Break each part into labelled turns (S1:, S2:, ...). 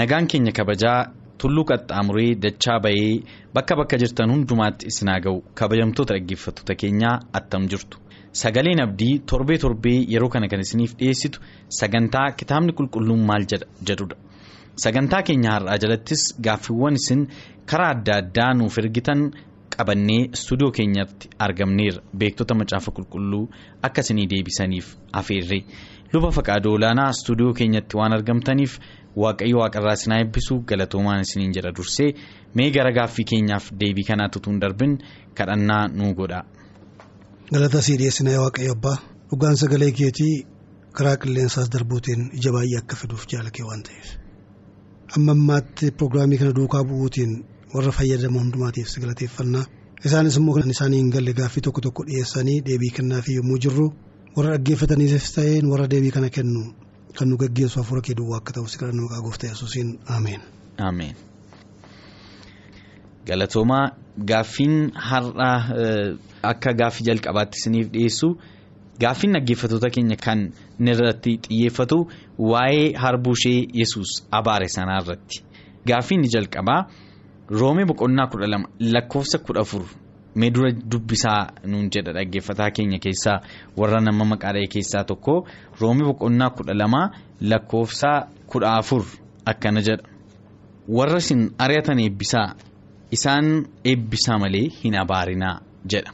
S1: Nagaan keenya kabajaa tulluu qaxxaamuree dachaa bayee bakka bakka jirtan hundumaatti isinaa ga'u. Kabajamtoota dhaggeeffattoota keenyaa attam jirtu. Sagaleen abdii torbee torbee yeroo kana kan isiniif dhiyeessitu sagantaa kitaabni qulqulluun maal jedhudha sagantaa keenya har'aa jalattis gaaffiiwwan isin karaa adda addaa nuuf ergitan qabannee istuudiyoo keenyatti argamneerra. Beektota macaafa qulqulluu akka isinii deebisaniif afeerree luba faqaadoo olaanaa istuudiyoo keenyatti waan argamtaniif. Waaqayyo waaqarraa isinaa eebbisu galatoomaan isiniin jedha dursee mee gara gaaffii keenyaaf deebii kanaa tutuun darbin kadhannaa nuu godha.
S2: galata sii dhiyeessinaa waaqayyo abbaa dhugaan sagalee keetii karaa qilleensaas darbuutiin ija baay'ee akka fiduuf jaalakee waan ta'eef amma ammaatti pirogiraamii kana duukaa bu'uutiin warra fayyadamu hundumaatiif si galateeffannaa isaanis immoo kan isaanii hin galle gaaffii tokko tokko dhiyeessanii deebii kennaafii yommuu jirru warra dhaggeeffataniifis ta'een warra deebii kana kennu. Kan nu gaggeessu hafuura kee duwwaa akka ta'u si kadhannaa maqaa gooftaa yesuusiin ameen.
S1: Ameen. Galatoomaa gaaffiin har'aa akka gaaffii jalqabaatti isiniif dhiyeessu gaaffiin dhaggeeffattoota keenya kan irratti xiyyeeffatu waa'ee harbuu ishee yesus abaare sanaa irratti gaaffiin jalqabaa roomee boqonnaa kudha lama lakkoofsa kudha afur mee dura dubbisaa nuun jedha dhaggeeffataa keenya keessaa warra nama maqaadhee keessaa tokko roomii boqonnaa kudha lama lakkoofsa kudha afur akkana jedha. Warra isin ari'atan eebbisaa isaan eebbisaa malee hin abaarinaa jedha.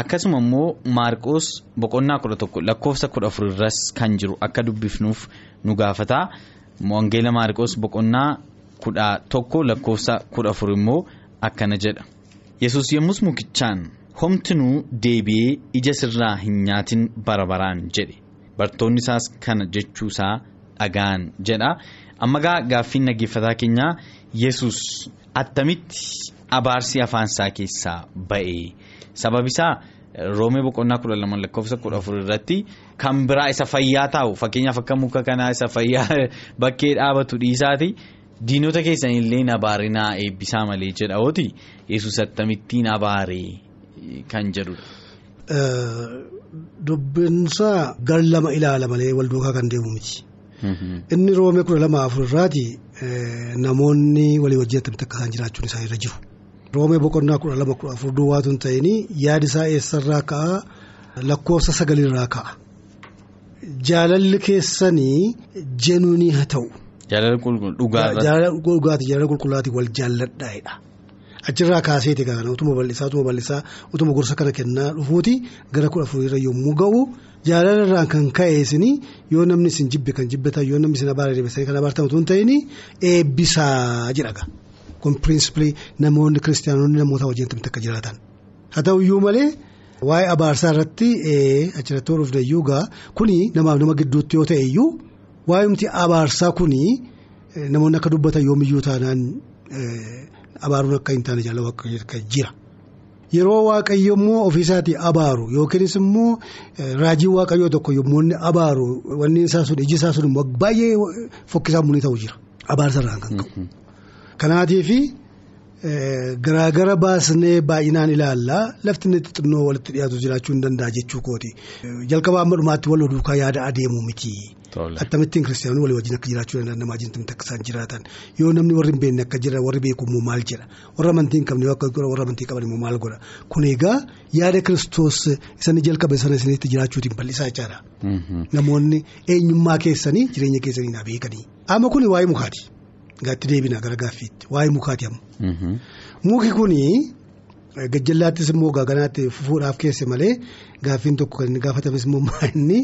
S1: Akkasuma immoo maarqoos boqonnaa kudha tokko lakkoofsa kudha afur irras kan jiru akka dubbifnuuf nu gaafataa wangeela maarqoos boqonnaa kudha tokko lakkoofsa kudha afur immoo akkana jedha. Yesus yommus mukichaan homtinuu deebi'ee ija sirraa hin nyaatin bara baraan jedhe. Bartoonni isaas kana jechuusaa dhagaan jedha. Amma gaaffiin dhaggeeffataa keenyaa yesus attamitti abaarsi afaansaa keessaa ba'e sababisaa roomee boqonnaa kudha lama lakkoofsa kudha afur irratti kan biraa isa fayyaa taa'u. Fakkeenyaaf akka muka kanaa isa fayyaa bakkee dhaabatu dhiisaati. Diinota keessan illee abaarinaa eebbisaa malee jedha ooti yesus attamittiin abaaree kan jedhudha.
S2: Dubbinsaa gar lama ilaala malee wal duukaa kan deemu miti. Inni roomee kudha lama afur irraati namoonni walii wajjin attamitti akka isaan jiraachuun isaa irra jiru. Roomee boqonnaa kudha lama kudha afur duwwaatu hin ta'in yaadi isaa eessarraa ka'a lakkoofsa sagalirraa ka'a. Jaalalli keessanii jenuunii haa ta'u.
S1: Jaalala dhugaati.
S2: Jaalala dhugaati jaalala qulqullaati wal jaalladhaa'edha. Achirraa kaaseeti kana utuma bal'isaa utuma bal'isaa utuma gorsa kana kennaa dhufuuti gara kudha afurirra yommuu ga'u jaalala irraan kan ka'eesini yoo namni isin jibbe kan jibbatan yoo namni isin abaaree deebisanii kan abaartan utuu hin ta'in eebbisaa jedhaga. Kun pirinsipilii namoonni kiristaanonni namoota wajjin tamte akka jiraatan. Haa ta'uyyuu malee waa'ee abaarsaa irratti achirratti hordofne iyyuu gaa kuni namaaf nama gidduutti yoo ta'e iyyuu. Waa'umti abaarsaa kuni namoonni akka dubbatan yoomiyyuu taanaan abaaruun akka hin taane jaalala jira. Yeroo waaqayyo immoo ofiisaatii abaaru yookiinis immoo raajii waaqayyoo tokko yommuu abaaru wanni isaa sun iji isaa sun immoo baay'ee fokkisaa munii ta'u jira. Abaarsarraan kan qabu. Kanaatiif garaagara baasnee baay'inaan ilaallaa lafti inni xixinnoo walitti dhiyaatu jiraachuu hin danda'a jechuu kooti. Jalqabaa amma dhumaatti wal duukaa yaada adeemu miti. Akkamittiin kiristaanonni walii wajjin akka jiraachuu danda'an namaa wajjin akka isaan jiraatan yoo namni warri hin beekne akka jira warri beeku immoo maal jedha warra amantii hin qabne warra amantii qaban immoo maal godha kun egaa yaada kiristoos isanii jalqabe sana isinitti jiraachuutiin bal'isaa jechaadha. Namoonni eenyummaa keessanii jireenya keessanii naa beekanii. Amma kuni waa'ee mukaati. Gaatti deebina gara gaaffiitti waa'ee mukaati amma. Muki kuni gajjallaattis immoo gaaganaatti fufuudhaaf keesse malee gaaffiin tokko kan gaafatames immoo inni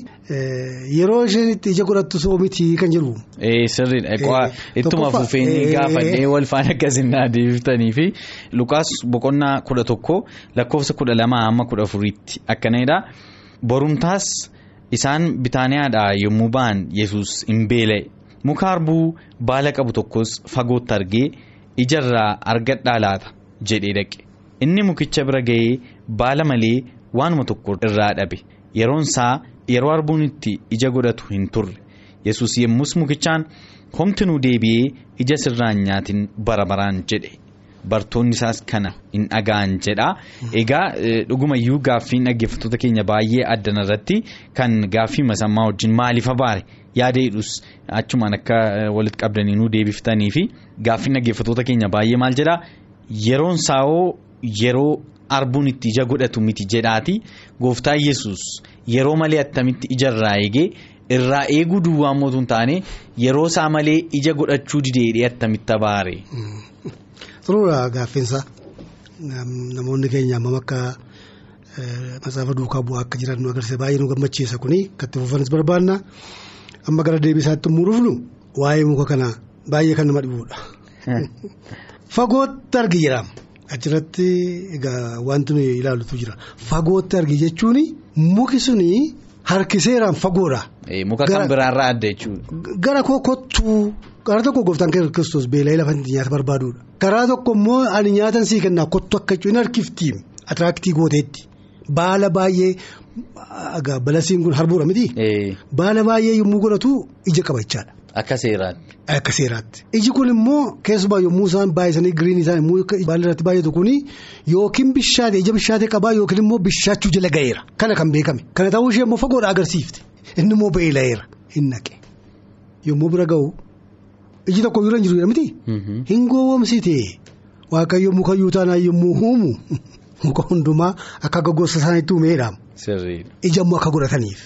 S2: yeroo isheen itti ija godhattu soomitii kan jedhu.
S1: Sirriidha. Ittuma fufeenyi gaafannee wal faana akkasiin deebiftanii fi Lukaas boqonnaa kudha tokko lakkoofsa kudha lamaa hamma kudha afuriitti akkanadha. borumtaas isaan bitaaniyaadhaa yommuu ba'an yesus hin beela'e muka harbuu baala qabu tokkos fagootti argee ijarraa argadhaa laata jedhee dhaqe inni mukicha bira ga'ee baala malee waanuma tokko irraa dhabe. Yeroon isaa yeroo harbuun itti ija godhatu hin turre. Yesus yemmus mukichaan homtinuu deebi'ee ija sirraan nyaatin bara baraan jedhe. Bartoonni isaas kana hin dhaga'an jedha. Egaa dhugumayyuu gaaffiin dhaggeeffattoota keenya baay'ee addan irratti kan gaaffii masammaa wajjin maaliif abaare? Yaada hidhus achumaan akka walitti qabdanii nu deebiftanii fi gaaffiin dhaggeeffattoota keenya baay'ee maal jedhaa yeroon saawoo yeroo arbuun itti ija godhatu miti jedhaati. Gooftaa yesus yeroo malee attamitti ijarraa eegee irraa eeguu duwwaa mootuu hin taane yeroo isaa malee ija godhachuu dideedhee attamitti abaare.
S2: Xuruura gaaffiinsa. Namoonni keenya ammam akka matsaafa duukaa bu'aa akka jiran nu agarsiisa. Baay'ee nu gammachiisa. Kuni katti fufanis barbaanna amma gara deebisaatti yommuu dhufnu waa'ee muka kanaa baay'ee kan nama dhibuudha. Fagootti argi jedhama achirratti egaa wanti nuyi ilaallutu jira fagootti argi jechuun muki suni harkiseeraan fagoodha.
S1: Muka kan biraarraa adda jechuudha.
S2: Gara koo kottuu. Karaa tokko gooftaan kiristoos beela'ee lafa nyaata barbaaduudha. Karaa tokko immoo ani nyaatan sii kennaa kottu akka jechuun harkiftii atiraaktii gooteetti baala baay'ee balasiin kun harbuudha miti. Baala baay'ee yommuu godhatu ija qabachaadha.
S1: Akka seeraatti.
S2: Akka seeraatti. Iji kun immoo keessumaa yommuu isaan baay'isanii giriin isaan immoo baala irratti baay'atu kuni yookiin bishaate ija bishaate qabaa yookiin immoo bishaachuu jala ga'eera. Kana kan beekame. Kana ta'uu ishee immoo fagoodha agarsiifte. Inni immoo beela'eera hin naqe. Yommuu bira ga'u. Iji tokko yoo jiru jedha miti. Hin gowwoomsite waaqayyo mukayyuu taanaan yommuu uumu muka hundumaa akka gosa isaaniitti uumeedha. Ija immoo akka godhataniif.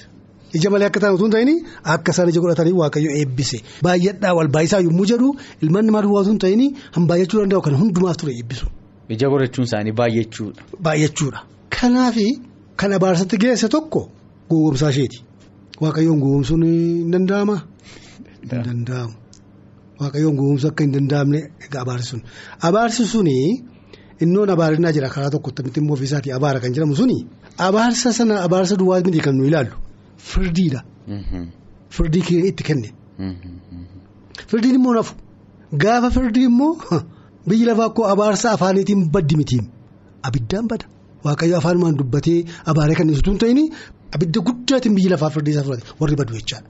S2: Ija malee akka ta'an osoo hin ta'in akka isaan ija godhataniif waaqayyo eebbise. Baay'adhaa wal baay'isaa yommuu jedhu ilmaan namaa duwwaa osoo hin ta'in han baay'achuu danda'u kan hundumaaf ture eebbisu.
S1: Ija godhachuun isaanii baay'achuudha.
S2: Baay'achuudha. Kanaaf kan abaarsatti geesse tokko gowwoomsaa isheeti. Waaqayyoon gowwoomsuun hin danda'amaa? Hin danda'amu. Waaqayyoon gowwoomsuu akka hin danda'amne egaa abaarsi abaarsi suni innoon abaarinaa jira karaa tokkotti miti immoo ofiisaatii abaara kan jedhamu suni abaarsa sana abaarsa duwwaa miti kan nu ilaallu firdiidha. Firdii itti kenne. Firdiin immoo nafu gaafa firdii immoo biyyi lafaa koo abaarsa afaaniitiin baddi mitiin abiddaan bada waaqayyo afaanumaan dubbatee abaaree kan ibsutu hin ta'in abidda guddaatiin biyyi lafaa firdii isaa fudhate warri badu jechaadha.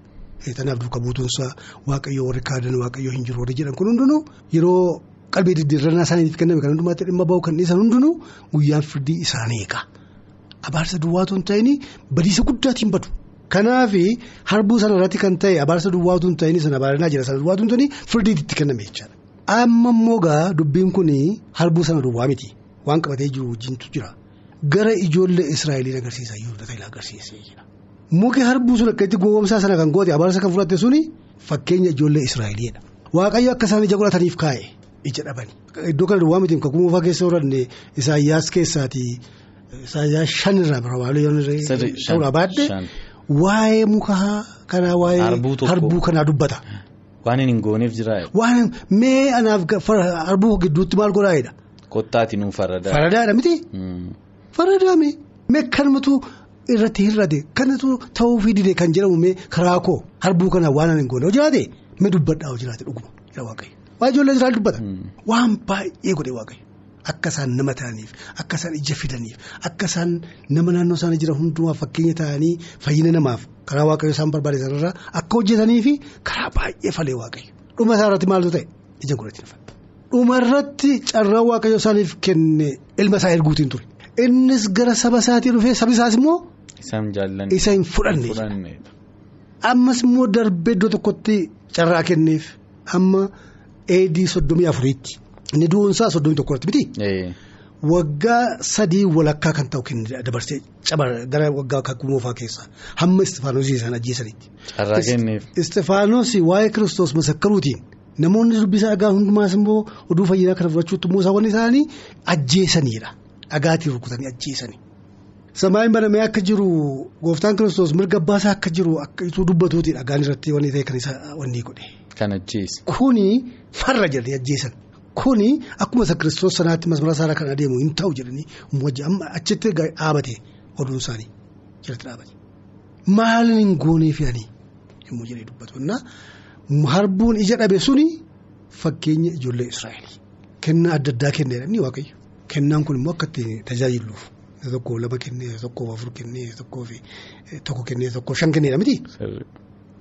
S2: Tanaaf duuka buutuunsaa waaqayyoo warri kaadan waaqayyoo hin jiru warri jedhan kun hundinuu yeroo qalbii diddiirrannaa isaaniitiif kenname kan hundumaatti dhimma bahu kan dhiisan hundinuu guyyaan firdii isaanii eega. Abaarsa duwwaatu hin ta'in badiisa guddaatiin badu. Kanaaf harbuu sana irratti kan ta'e abaarsa duwwaatu hin ta'in sana abaarinaa jira sana duwwaatu hin ta'in firdiitti itti kenname jechaadha. Amma immoo gaa dubbiin kun harbuu sana duwwaa miti waan qabatee jiru wajjintu jira gara ijoollee Israa'eliin agarsiisa yoo ta'e agarsiisee jira. Muki harbuu sun akka itti gowwoomsaa sana kan goote abaarsa kan fudhatte suni fakkeenya ijoollee Israa'eliidha. Waaqayyo akka isaan ija godhataniif kaa'e ija dhabani. Iddoo kana duwwaa miti kakuu moofaa keessa horanne Isaayyaas keessaati Isaayyaas shanirraa ta'uudhaa baadde waa'ee muka kanaa waa'ee harbuu kanaa dubbata.
S1: Waan hin gooneef jira.
S2: Waan mee anaaf harbuu gidduutti maal godhaa'edha.
S1: Kottaati nuu faradaadha.
S2: Faradaadha miti. Faradaame mee kanumatu. irratti hir'ate kanatu ta'uu fi dide kan jedhamu mee karaa koo harbuu kanaa waan hin goone hoo jiraate mee dubbadhaa jiraate dhuguma waa ijoollee Israa'el dubbata waan baay'ee godhe waaqayyo akka isaan nama ta'aniif akka isaan ija fidaniif akka isaan nama naannoo isaanii jiran hundumaa fakkeenya ta'anii fayyina namaaf karaa waaqayyo isaan barbaade sanarraa akka hojjetanii fi karaa baay'ee falee waaqayyo dhuma isaa irratti maaltu ta'e ija godhatiin fa'a. dhuma irratti carraa waaqayyo isaaniif kenne ilma isaa erguutiin ture innis gara saba isaatii dhufee sabi isaas immoo. Isa hin fudhanne. Ammas immoo darbee iddoo tokkotti carraa kenneef amma eedii soddomii afuriitti inni du'uunsaa soddomii tokkotti miti. Waggaa sadii walakkaa kan ta'u kenne dabarsee gara waggaa kakuu moofaa keessaa hamma istifaanosii isaan ajjeesanitti.
S1: Carraa kenneef.
S2: Istifaanosii waa'ee kiristoos masakkaruutiin namoonni dubbisaa dhagaa hundumaas immoo oduu fayyinaa kana fudhachuutti immoo saawwan isaanii ajjeesaniidha. Dhagaatiin rukutanii ajjeesanii. Samaayin banamee akka jiru gooftaan kiristoos mirga abbaasaa akka jiru akka itti dubbatuuti dhagaan irratti wanni ta'e kan isa wanni godhe.
S1: Kan ajjeese.
S2: Kuni farra jedhanii ajjeesan. Kuni akkuma isa kiristoos sanaatti masmara isaarraa kan adeemu hin ta'u jedhanii amma achitti dhaabate oduun isaanii. jalatti dhaabate. Maaliin hin goonee fe'anii yommuu jedhee dubbatu. Harbuun ija dhabe suni fakkeenya ijoollee Israa'el. Kennaa adda addaa kenneedha inni waaqayyo. Kennaan kun immoo akka itti tajaajiluuf. Tokko lama kennee tokko afur kennee tokkoo fi tokko kennee tokko shan kenneedha miti.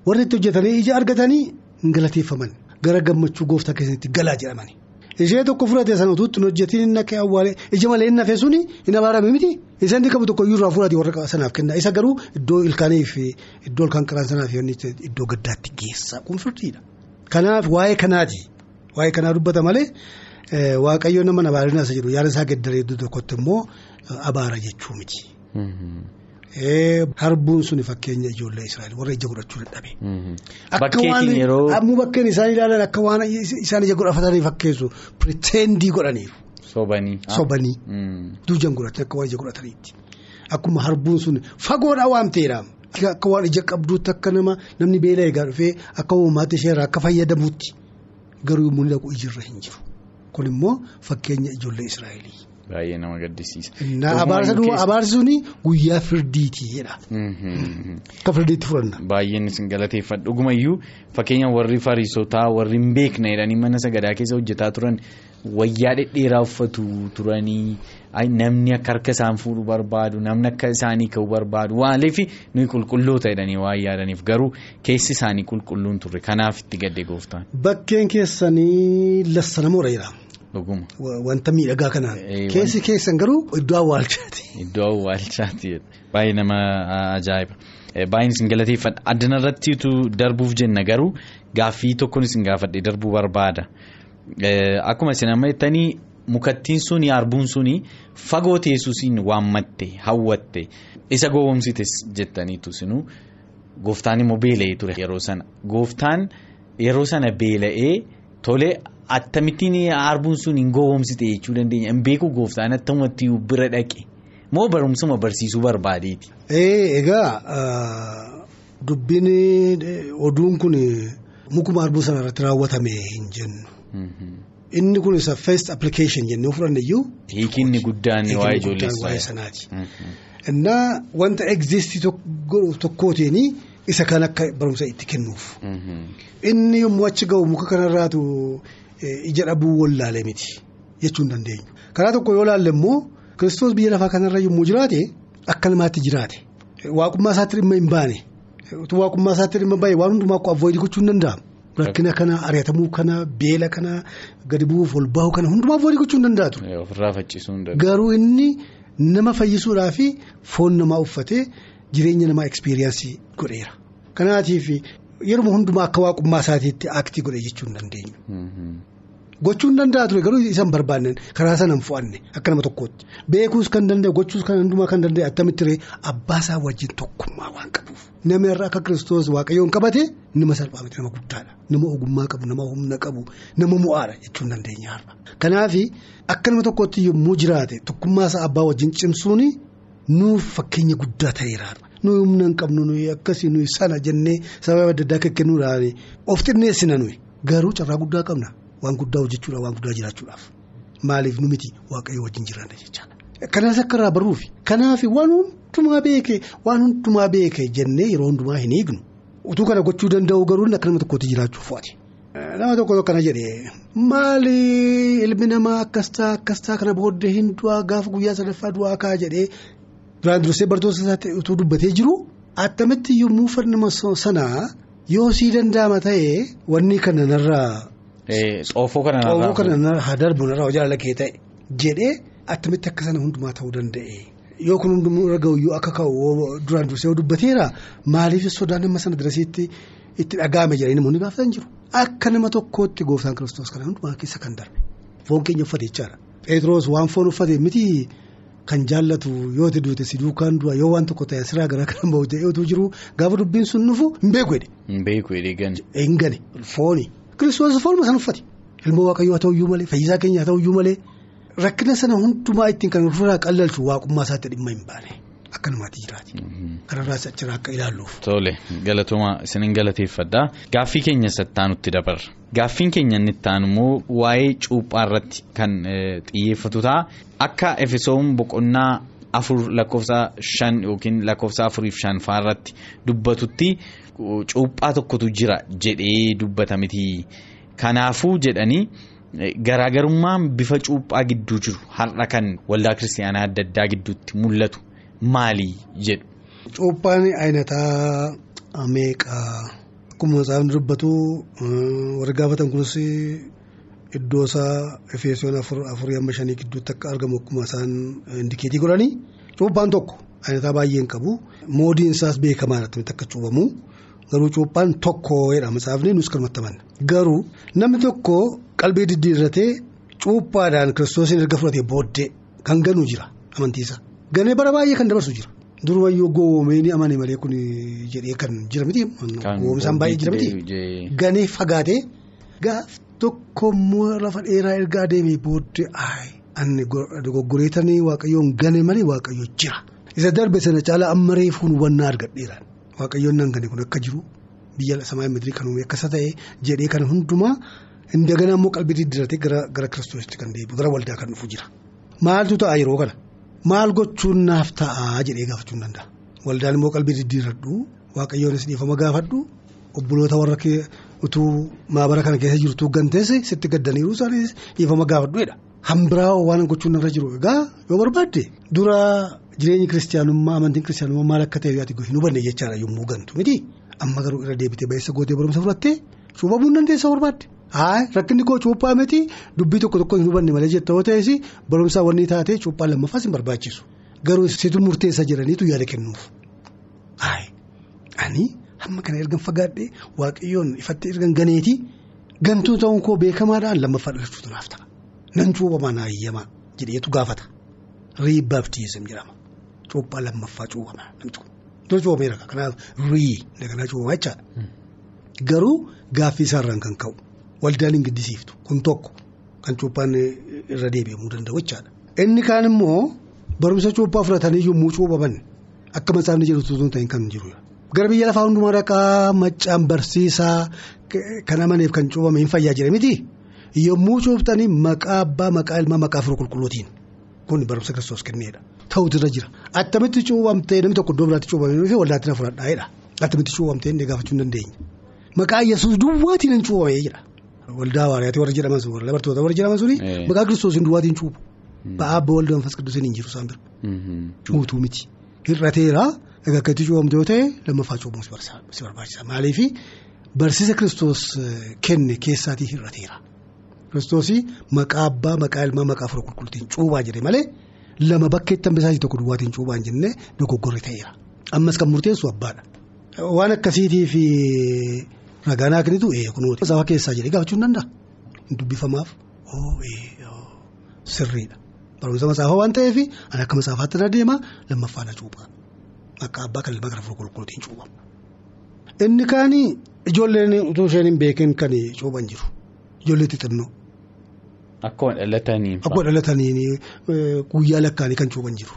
S2: Warri itti hojjetanii ija argatanii hin galateeffaman. Gara gammachuu gooftaa keessatti galaa jedhamani. Ishee tokko fudhate sana utuutti hojjetiin inni akka awwaalee ija malee inni hafe suni hin abaarame miti. Isa inni qabu tokko iyyuu irraa fudhate warra sanaaf kenna. Isa garuu iddoo ilkaanii fi iddoo ilkaan qaraan sanaaf iddoo gaddaatti geessa kun firdiidha. Kanaaf waa'ee kanaati. Waa'ee kanaa dubbata malee waaqayyoon nama abaarina isa jedhu yaada isaa gaddaree iddoo tokkotti immoo abaara jechuu miti. Harbuun suni fakkeenya ijoollee Israa'el warra ija godhachuu dadhabe. Akka waan ammoo bakkeen isaan ilaalan akka waan isaan ija godhatanii fakkeessu piritendii godhaniiru.
S1: Sobanii.
S2: Sobanii. Duujan godhatan akka waan ija godhataniitti. Akkuma harbuun sun fagoodhaa waan ta'eedha. Akka waan ija qabduutti akka nama namni beela eegaa dhufee akka uumaatti isheerraa akka fayyadamuutti garuu yommuu inni dhaqu ijirra hin jiru. Kun immoo fakkeenya ijoollee Israa'elii.
S1: Baay'ee nama gaddisiisa.
S2: Abaarsi suni guyyaa firdiiti jedha. Akka firdiitti fudhanna.
S1: Baay'een isin galateeffadha. Dhugumayyuu fakkeenya warri fariisotaa warri hin beekne jedhanii mana sagadaa keessa hojjetaa turan wayyaa dhedheeraa uffatu turanii namni akka harka isaan fuudhu barbaadu namni akka isaanii ka'u barbaadu waaliif nuyi qulqulloota jedhanii waan yaadaniif garuu keessi isaanii qulqulluun turre kanaaf itti gadde gooftaan.
S2: Bakkeen keessanii lassanamoodha jedhama.
S1: Dhuguma.
S2: Wanta miidhagaa kanaan. Keessi keessan garuu iddoo awwaalchaati.
S1: Iddoo awwaalchaati baay'ee nama ajaa'iba. Baay'een isin galateeffadha. Addana irrattiitu darbuuf jenna garuu gaaffii tokkoon isin gaafadhe darbuu barbaada. Akkuma isin amma jettanii mukattiin suni harbuun suni fagoo teessuusiin waammatte hawwatte isa gowwomsites jettaniitu isinuu gooftaan immoo beela'ee ture yeroo sana. Gooftaan yeroo sana beela'ee tole. Attamittiin harbuun sun hin gowwomsite jechuu dandeenya hin beeku gooftaan attamatti bira dhaqe moo barumsuma barsiisuu barbaadeeti.
S2: Egaa dubbiin oduun kun mukuma harbuu sana irratti raawwatame hin jennu. Inni kun isa first application jennee fudhanne iyyuu.
S1: Hiikinni guddaan waa'ee ijoollee
S2: sanaati. Innaa wanta egzistii tokkootiin isa kan akka barumsa itti kennuuf. Inni yommuu achi ga'u muka kanarraatu. Ija dhabuu wallaalee miti jechuu hin dandeenyu. Karaa tokko yoo laalle immoo kiristoos biyya lafaa kanarra yommuu jiraate akka namaatti jiraate. Waaqummaa isaatti dhimma hin baane. Waaqummaa isaatti dhimma baay'ee waan hundumaa akka avoidii gochuu hin danda'amu. Rakkina kana ari'atamuu kana beela kana gadi bu'uuf ol bahu kana hundumaa avoidii gochuu hin danda'atu. Garuu inni nama fayyisuudhaa fi foon namaa uffatee jireenya namaa ekspiriyaansii godheera. Kanaatiif yeroo hundumaa akka waaqummaa isaatiitti aktii godhe jechuu hin dandeenyu. Gochuu hin danda'a ture garuu isaan barbaanne karaa sana hin fo'anne akka nama tokkootti beekuus kan danda'e gochuus kan hundumaa kan danda'e attamitti ture abbaa isaa wajjin tokkummaa waan qabuuf. Namni irraa akka kiristoos waaqayyoon qabate nama salphaa miti nama guddaadha nama ogummaa qabu nama humna qabu nama mo'aadha jechuu hin dandeenya har'a. Kanaaf akka nama tokkootti yommuu jiraate tokkummaa isaa abbaa wajjin cimsuun nuuf fakkeenya guddaa ta'eera. nuyi humna hin qabnu nuyi akkasii nuyi sana jennee sababa adda addaa akka kennuudhaan of xinneessina nuyi garuu carraa guddaa qabna waan guddaa hojjechuudhaaf waan guddaa jiraachuudhaaf maaliif nu miti waaqayyo wajjin jiraanna jechaadha. Kanas akka irraa barruufi kanaaf waan hundumaa beeke waan hundumaa beeke jennee yeroo hundumaa hin eegnu utuu kana gochuu danda'u garuu akka nama tokkotti jiraachuuf fo'ate. Nama tokko kana jedhee maali ilmi namaa akkas ta'a akkas ta'a kana booddee hin du'aa gaafa guyyaa sadaffaa du'aa ka'a jedhee. Duraan dursee bartoota isaatti utuu dubbatee jiru attamitti yommuu farnama sanaa yoo sii danda'ama ta'e wanni kana narraa.
S1: Xoofoo kana narraa.
S2: Xoofoo kana narraa darbu narraa jaalala kee ta'e jedhee attamitti akka sana hundumaa ta'uu danda'e. Yoo kun hundumuu irra ga'u akka ka'u duraan dursee dubbateera maaliif sodaan nama sana dirasiitti itti dhaga'ame jedhanii namoonni gaafatan jiru. Akka nama tokkootti gooftaan kiristoos kana hundumaa keessa kan darbe foon keenya uffate jechaadha. Pheexroos waan foon uffate miti. Kan jaallatu yoo ta'e duute si duukaan du'a yoo waan tokko ta'e asiraa garaa kan bahu utuu jiru gaafa dubbiin sun dhufu hin beeku jedhe.
S1: Hin beeku jedhee gane.
S2: Hin gane fooni. Kiristoos foonuma san uffate. Ilmoo waaqayyoo haa ta'uyyuu malee fayyisaa keenya haa ta'uyyuu malee rakkina sana hundumaa ittiin kan ofirraa qallalchu waaqummaa isaatti dhimma hin baane akka namaatti jiraate. Kanarraas achirraa akka ilaalluuf.
S1: Tole galatuma isinin galateeffadha. Gaaffii keenya sattaanutti dabarra. Gaaffiin keenya inni itti aanu immoo waa'ee cuuphaa irratti kan xiyyeeffatu ta'a. Akka efesoon boqonnaa afur lakkoofsa shan yookiin lakkoofsa afuriif shan faarratti dubbatutti cuuphaa tokkotu jira jedhee dubbata miti. Kanaafuu jedhanii garaagarummaan bifa cuuphaa gidduu jiru har'a kan waldaa kiristaanaa adda addaa gidduutti mul'atu maali jedhu.
S2: Cuuphaan ayinataa meeqaa akkuma saafni dubbatu warri gaafatan kunis iddoo isaa efesoon afurii amma shanii gidduutti akka argamu akkuma isaan indikeetii godhanii cuuphaan tokko ayinataa baay'een qabu moodiin isaas beekamaa irratti akka cuubamu. Garuu cuuphaan tokko jedhama saafni nus kan maxxamanne garuu namni tokko qalbii diddiirratee cuuphaadhaan kiristoosiin erga fudhatee booddee kan ganuu jira amantiisa. Ganee bara baay'ee kan dabarsu jira. Durumayyuu goowwomee ni amane malee kun jedhee kan jira miti. Goowwomsaan baay'ee jira miti. Ganee fagaatee gaaf tokkommoo lafa dheeraa erga adeemee booddee ani dogoggoreetanii waaqayyoon gane malee waaqayyo jira. Isa darbe sana caalaa amma reefuun hubannaa argadheeraan. Waaqayyoon nan gane kun akka jiru biyya samaa madirii kan uume akkasa ta'e jedhee kan hundumaa indagana immoo qalbii diddiirratee gara kiristoositti kan deebi'u gara waldaa kan dhufu jira. Maaltu ta'a yeroo kana maal gochuun naaf ta'a jedhee gaafachuu ni danda'a. Waldaan immoo qalbii diddiirradhu waaqayyoonis dhiifama gaafadhu obboloota warra utuu maabara kana keessa jirtu ganteesse sitti gaddaniiru isaanis dhiifama gaafadhuudha. Hambiraa waan gochuun irra jiru egaa yoo barbaadde dura. Jireenyi kiristaanummaa amantiin kiristaanummaa maal akka ta'e yaati hin hubanne jechaadha yommuu gantu miti amma garuu irra deebitee baay'isa gootee barumsa fudhattee cuuphamuu hin dandeessa barbaadde. Haa rakkinni koo cuuphaa miti dubbii tokko tokko hin hubanne malee jetta yoo ta'es barumsaa wanni taatee cuuphaa lammaffaas hin barbaachisu garuu situ murteessa jedhaniitu yaada kennuuf. Haa ani hamma kana ergan fagaadhee waaqayyoon ifatti ergan ganeeti gantuu ta'uun koo beekamaadhaan lammaffaa dhalachuutu naaf ta'a nan cuuphamaa naa eeyyamaa jedheetu gaafata riibbaaftiisam jedhama. Cuuphaa lammaffaa cuuphama namti kun dura cuuphameera kanaaf rii daganaa cuuphama jechaadha. Garuu gaaffii isaarraan kan ka'u waldaan hin giddisiiftu kun tokko kan cuuphaan irra deebi'amuu danda'u jechaadha. Inni kaan immoo barumsa cuuphaa fudhatanii yommuu cuuphaman akka matsaafni jedhu tuutuun ta'in kan jiru. Gara biyya lafaa hundumaa dhaqaa maccaan barsiisaa kan amaneef kan cuuphame hin fayyaa jira miti yommuu cuuphtanii maqaa abbaa maqaa ilmaa maqaa firoo qulqulluutiin kun barumsa kiristoos kenneedha. Ta'utu irra jira. Attamitti cuuphamtee namni tokko iddoo biraatti cuuphamee fi waldaatti na fudhadhaa'edha attamitti cuuphamtee inni gaafachuu hin dandeenya maqaa yesuus duwwaatiin hin cuuphamee jira. Waldaa waariyaatti warra jedhaman sun warra bartoota warra jedhaman suni maqaa kiristoosiin duwwaatiin cuuphu ba'aa abba waldaa manfas qidduusiin hin jiru isaan bira guutuu miti. Hir'ateera egaa akka itti cuuphamte yoo ta'e lammaffaa cuuphamu si barbaachisa. Maaliif? Barsiisa kiristoos kenne keessaatii hir'ateera kiristoosii maqaa abbaa maqaa ilmaa maqaa firoo qulqulluutiin cuuphaa jedhe malee. Lama bakkeetti hambisaatii tokko duwwaatiin cuuphaan jennee dogoggorri ta'eera. Ammas kan murteessu abbaadha. Waan akkasiitii fi ragaan haaknitu kunuuti. Safaa keessaa jedhee gaafachuu hin danda'a. Dubbifamaaf sirriidha. Barumsa masaafaa waan ta'eef ani akka masaafaatti na deema lammaffaa na cuuphaa. Akka abbaa kan ilmaa firoo qulqulluutiin cuuphama. Inni kaan ijoolleen utuu isheen hin beekin kan cuuphan jiru. Ijoollee xixinnoo.
S1: Akkuma dhalataniin.
S2: Akkuma dhalataniin guyyaa lakkaanii kan cuuphan jiru.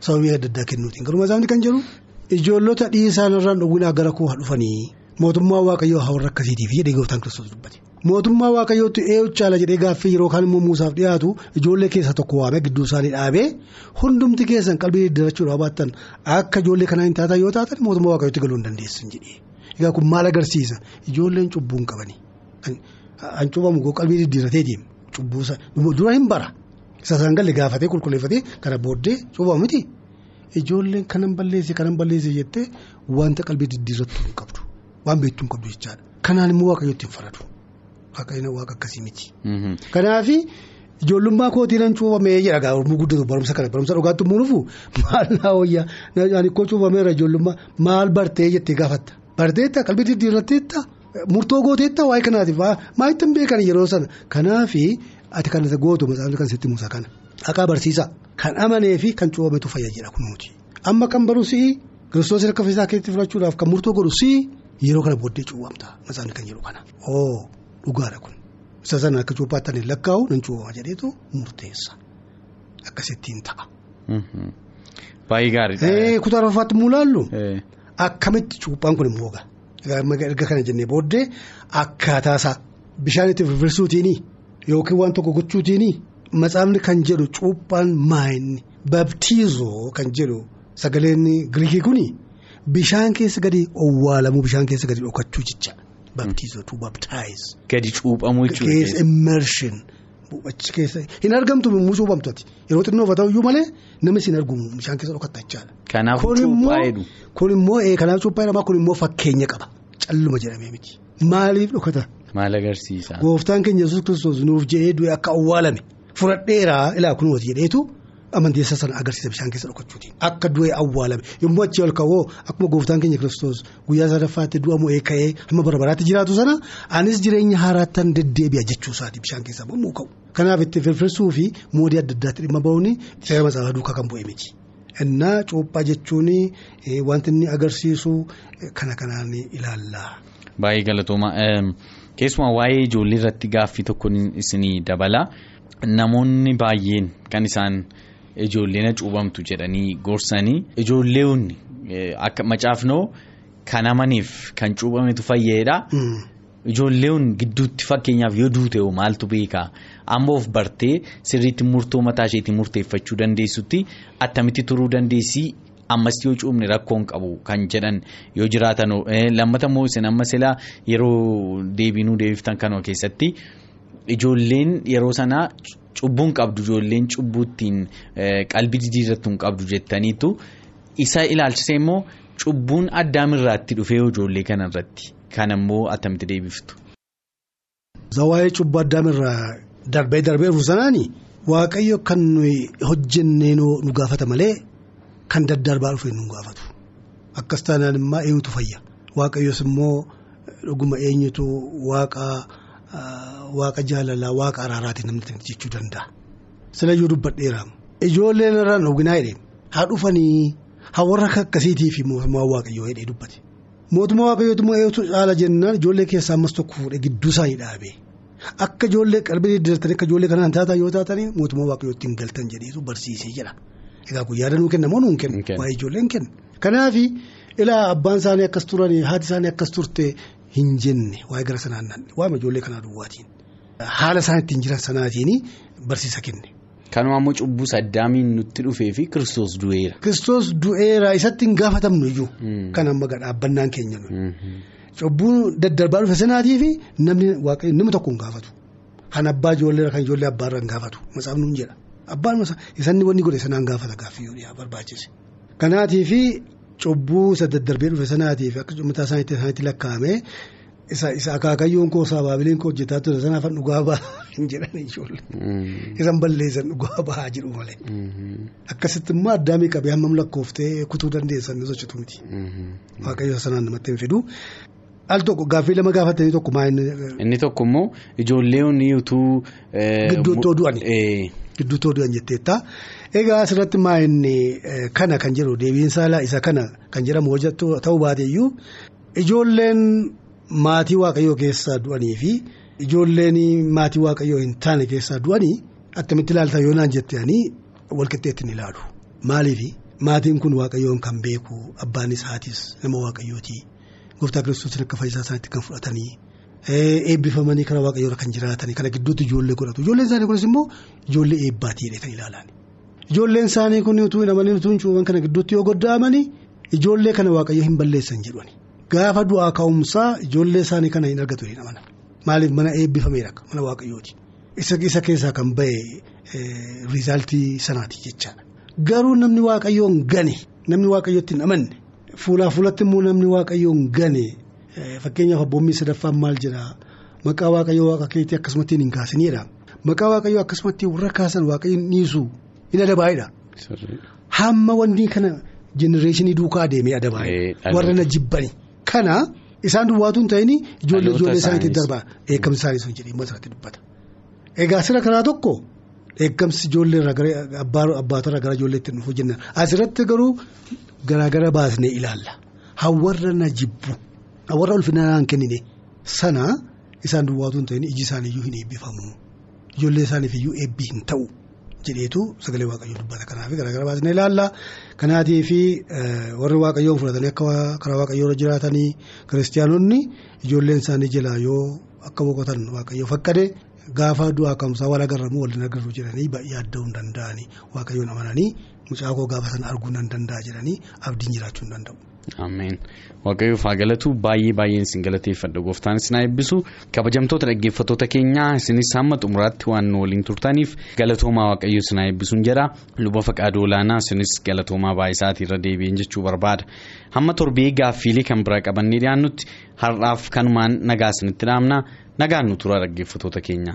S2: Sababii adda addaa kennuutiin garuu masaafni kan jedhu ijoollota dhiisaan irraan dhowwinaa gara koo haa dhufanii mootummaa waaqayyoo haa warra akkasiitiif jedhee gooftaan kiristoos dubbate. Mootummaa waaqayyootti eeyyuu caala jedhee gaaffii yeroo kaan immoo muusaaf dhiyaatu ijoollee keessa tokko waamee gidduu isaanii dhaabee hundumti keessan qalbii diddiirachuudhaaf baattan akka ijoollee kanaa hin taatan yoo taatan mootummaa waaqayyootti galuu hin dandeessan jedhee. Egaa kun maal agarsiisa ijoolleen cubbuu hin qabani. An cuubamu qalbii diddiiratee deema. Cubbuusa. Dura hin bara. Galle gaafatee qulqulleeffatee kana booddee cuubamu miti. Ijoolleen kanan balleesse kanan balleesse jettee wanta qalbii diddiirrattu hin qabdu. Waan beektuu hin qabdu jechaadha. Kanaan immoo waaqayyootti hin faradu waaqayyoon waaqa akkasii miti. Kanaaf ijoollummaa kootiin an cuubamee jedha. Gaa'urmuu guddatu barumsa kana barumsa dhugaatti immoo dhufu? Maal naa wayyaa ani koo cuubameera ijoollummaa maal bartee jettee gaafatta? Barteetta qalbii diddiirratteetta. Murtoo gooteetta waa'ee kanaatiif maa ittiin beekan yeroo sana kanaafi ati kan gootu masaafni kan sitti muusaa kana. Haqaa barsiisaa kan amanee fi kan cuubametu fayyadudha kunuuti amma kan baru si'i kiristoos harka isaa keessatti fudhachuudhaaf kan murtoo godhu si'i yeroo kana booddee cuubamta masaafni kan jedhu kana. Oo dhugaadha kun. Isa sana akka cuuphaatti lakkaa'u nan cuubama jedheetu murteessa. Akkasittiin ta'a.
S1: Baay'ee gaariidha.
S2: Kutaa arfaffaatti immoo ilaallu akkamitti cuuphaan kun immoo erga kana jennee booddee akkaataasaa bishaan itti firfirsuutiini yookiin waan tokko gochuutiini matsaafni kan jedhu cuuphaan maayinni Babtiizoo kan jedhu sagaleen Giriikii kuni bishaan keessa gadi owwaalamuu bishaan keessa gadi dhokachuu jecha. Babtiizoo tu babtaayiz.
S1: Gadi cuuphamuu
S2: Keessa
S1: jechuudha.
S2: immershin. Achi keessa hin argamtu yommuu cuuphamtu ati yeroo xinnoo ta'u iyyuu malee namni siin argamu bishaan keessa dhokatta jechaadha.
S1: Kanaafuu
S2: Kun immoo kun immoo kanaaf cuuphaa jedhama kun immoo fakkeenya qaba calluma jedhamee miti maaliif dhokata
S1: Maal agarsiisa?
S2: gooftaan keenya yesus kiristoos nuuf jedhee du'e akka awwaalame fudhadheeraa ilaa kunuuti jedheetu amanteessa sana agarsiisa bishaan keessa dhokachuutiin akka du'e awwaalame yommuu achii ol ka'oo akkuma gooftaan keenya kiristoos guyyaa sadaffaatti du'a mo'ee ka'ee hamma bara baraatti jiraatu sana anis jireenya haaraattan deddeebi'a jechuusaati bishaan keessaa yommuu ka'u kanaaf itti firfirsuu fi moodii adda addaatti dhimma ba'uun seera matsaafaa duukaa kan bu'e miti. Innaa cuuphaa jechuun wanti inni agarsiisu kana kanaan ilaalla.
S1: Baay'ee galatooma. Keessumaa waa'ee ijoollee irratti gaaffii tokko isinii dabala. Namoonni baay'een kan isaan ijoolleen cuuphamtu jedhanii gorsanii ijoolleen akka macaafnoo kan amaniif kan cuuphametu fayyadedha. Ijoolleen gidduutti fakkeenyaaf yoo duute maaltu beekaa amboof bartee sirriitti murtoo mataa isheetti murteeffachuu dandeessutti attamitti turuu dandeessi ammas yoo cuubne rakkoon qabu kan jedhan yoo jiraatan lammata immoo isin amma silaa yeroo deebinuu deebiftan kanoo keessatti ijoolleen yeroo sanaa cubbuun qabdu ijoolleen cubbuuttiin qalbii jijjiirrattu hin qabdu jettaniitu isa ilaalchisee immoo cubbuun addaamirraatti dhufee ijoollee kanarratti. Kan ammoo attamitti deebiftu.
S2: Zawaayee cubbuu addaamirraa darbee darbee dhufu sanaani waaqayyo kan nuyi hojjennee nu gaafata malee kan daddarbaa dhufe nu gaafatu. Akkas taanaan immoo eenyutu fayya. Waaqayyos immoo dhuguma eenyutu waaqa waaqa jaalalaa waaqa araaraatiin namni jechuu danda'a. Silayyuu dubbadheera. Ijoolleen irraan dhoginaa jedheen haa dhufanii haa warra akkasiitii fi mootummaa waaqayyoo jedhee dubbate. Mootummaa waaqayyootu eeguutu caala jennaan ijoollee keessaa ammas tokko fuudhee gidduu isaanii dhaabe akka ijoollee qalbii diddiirtanii akka ijoollee kanaan taatan yoo taatanii mootummaa waaqayyootti hin galtan jedheetu barsiisee jedha. Egaa guyyaa danuu kenna moo nuun kenna waa'ee ijoolleen kenna. Kanaaf ilaa abbaan isaanii akkas turanii haati isaanii akkas turte hin jenne waa'ee gara sanaan nanne waa'ee ijoollee kanaa duwwaatiin haala isaan ittiin jiran sanaatiin barsiisa kenne.
S1: Kanuma ammoo cubbuu saddaamiin nutti dhufee fi kiristoos du'eera.
S2: Kiristoos du'eera isatti hin gaafatamnu iyyuu. Kan amma dhaabbannaan keenya nuyi. Cubbuu daddarbaa dhufe sanaatii fi namni nama tokko hin gaafatu. Kan abbaa ijoollee kan ijoollee abbaarra hin gaafatu. Matsaafni jedha. Abbaan isanni wanni godhe sanaan gaafata gaaffii yoo barbaachise. Kanaatii fi cubbuu isa daddarbee dhufe sanaatii fi akka mataa isaaniitti lakkaa'ame. Isa isa akaakayyoon koo saabaabileen koo hojjetaa ture sanaaf dhugaa bahaa hin jedhan ijoollee. Isan balleessan dhugaa bahaa jedhu malee. Akkasitti immoo addaamii qabee hammam lakkooftee kutuu dandeessan ni sochitu miti. Waaqayyo sanaan namatti hin fidu. Al tokko gaaffii lama gaafatanii tokko maa inni.
S1: Tokko immoo ijoolleen utuu.
S2: Gidduuttoo du'an. Gidduuttoo du'an jetteetta. Egaa asirratti maa inni kana kan jedhu deebiin saalaa isa kana kan jedhamu hojjetu ta'uu baateeyyuu ijoolleen. Maatii waaqayyoo keessaa du'anii fi ijoolleen maatii waaqayyoo hin taane keessaa du'anii akkamitti ilaalta yoo naan jettanii walqixxeetti ni ilaalu. Maaliif maatiin kun waaqayyoon kan beeku abbaanis haatis nama waaqayyooti gooftaa kiristoos akka fayyisaa isaaniitti kan fudhatanii eebbifamanii karaa waaqayyoorra kan jiraatanii kana gidduutti ijoollee godhatu ijoolleen isaanii kunis immoo ijoollee eebbaatiidha kan ilaalan. Ijoolleen isaanii kun utuu hin amanin utuu cuuban kana gidduutti yoo goddaamanii ijoollee kana waaqayyo hin balleessan jedhani. Gaafa du'aa ka'umsaa ijoollee isaanii kana hin argatu hin amana. Maaliif mana eebbifameera mana waaqayyooti. Isa keessaa kan ba'e riizaaltii sanaati jechaadha. Garuu namni waaqayyoon gane namni waaqayyootti hin amanne fuulaa fuulatti immoo namni waaqayyoon gane fakkeenyaaf abboonni sadaffaan maal jedhaa maqaa waaqayyoo waaqa keetii akkasumatti hin kaasinidha. Maqaa waaqayyoo akkasumatti warra kaasan waaqayyoon dhiisu hin adabaayidha. Hamma wanti kana jenereeshinii duukaa adeemee adabaayidha. Warra na jibbani. Kana isaan duwwaatu hin ta'in ijoollee ijoollee isaaniitti darbaa eegamsi isaanii sun jedhee irratti dubbata. Egaa sira karaa tokko eegamsi ijoollee irraa abbaatorraa gara ijoolleetti dhufu jenna asirratti garuu garaagara baasnee ilaalla. Hawarra na jibbu hawarra ulfinaa hin kennine sana isaan duwwaatu hin ta'in iji isaaniiyyuu hin eebbifamu ijoollee isaaniifiyyuu eebbi hin ta'u. Jedheetu sagalee waaqayyoo dubbata. Kanaaf garaagara baasnee ilaalla. Kanaatii fi warri waaqayyoon fudhatanii akka karaa waaqayyoo jiraatanii kiristaanonni ijoolleen isaanii jalaa yoo akka boqotan waaqayyoo fakkade gaafa du'aa ka'umsaa wal agarramu waliin agarru jedhanii yaadda'uu hin danda'anii. Waaqayyoon amananii mucaa koo gaafa sana arguu nan danda'a jedhanii abdiin jiraachuu hin danda'u.
S1: Ameen waaqayyoof haa galatu baay'ee baay'een isin galateeffadha gooftaan isin eebbisu kabajamtoota dhaggeeffattoota keenyaa isinis hamma xumuraatti waan nu waliin turtaniif galatoomaa waaqayyo isin eebbisuun jedha luba faqaaduu olaanaa isinis galatoomaa baay'isaatii irra deebi'een jechuu barbaada hamma torbee gaaffiilee kan biraa qabannee dhiyaannutti har'aaf kanumaan nagaa isinitti dhaamna nagaan nu tura dhaggeeffattoota keenya.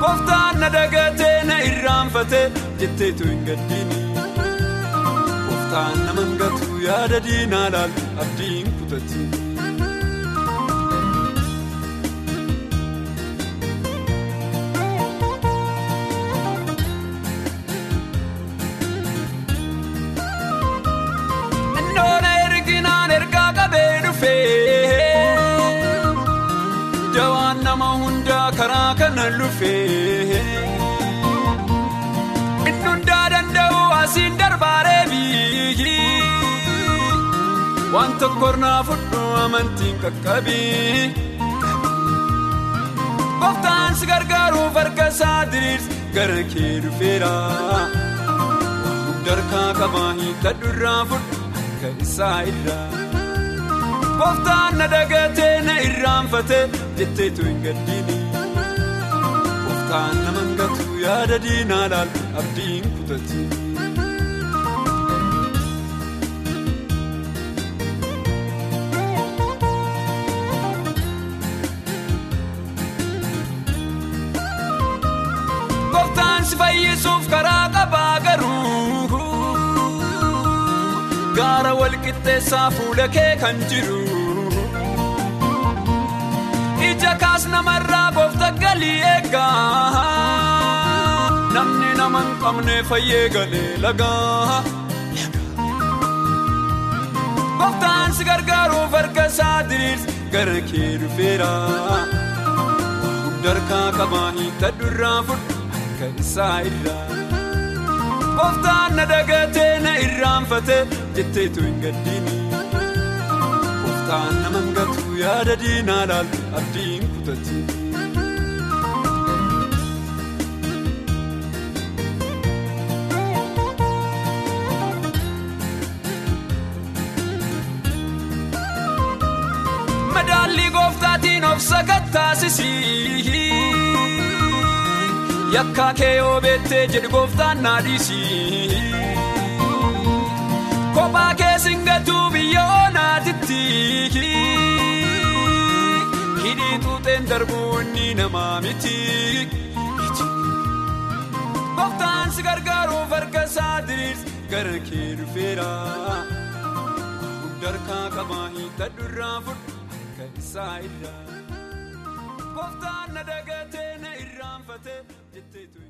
S3: Gooftaan na dagatee na irraanfatee jetteetu hin gaddiini. Gooftaan nama hangatu yaada diinaa laalu abdiin kutatti. Lufee inni hundaa danda'u asiin darbaaree biyyi waan tokko irraa fudhu amantiin qaqqabii gooftaan si gargaaruuf harka isaa diriirsi gara kee dhufeera harkaa qabaa hiikkadhu irraa fudhu harka isaa irraa. Gooftaan na dagatee na irraanfatee jetteetu hin gaddiini. Gooftaan nama hangatu yaada diinaa laalu abdiin kutatti. Gooftaan si fayyisuuf karaa qabaa garuu. Gaara walqixxeessaa fuula kee kan jiru. Ija kaas namarraa goofta galii eegaa. Namni nama hin qabne fayyee galee lagaa. Gooftaan si gargaaruuf harka isaa diriirsi gara kee dhufeera. Harkaa qabaa hiikkadhu irraa fudhu harka isaa irraa. Gooftaan na dagatee na irraanfatee jetteetu hin gaddiini. Yaada diinaa laalu abdiin kutatti. Madaallii gooftaatiin of sakattaasisii. Yakkaa kee yoo beettee jedhu gooftaan naa dhiisii. Kophaa kee singatuu biyya oonaatitti. Hidhii tuuteen darbuu inni namaa miti. Gooftaan si gargaaruuf harka isaa diriirsi gara kee dhufeera. Harkaa qabaa hiikkadhu irraa fudhu harka isaa irraa. Gooftaan na dagatee na irraanfatee jetteetu.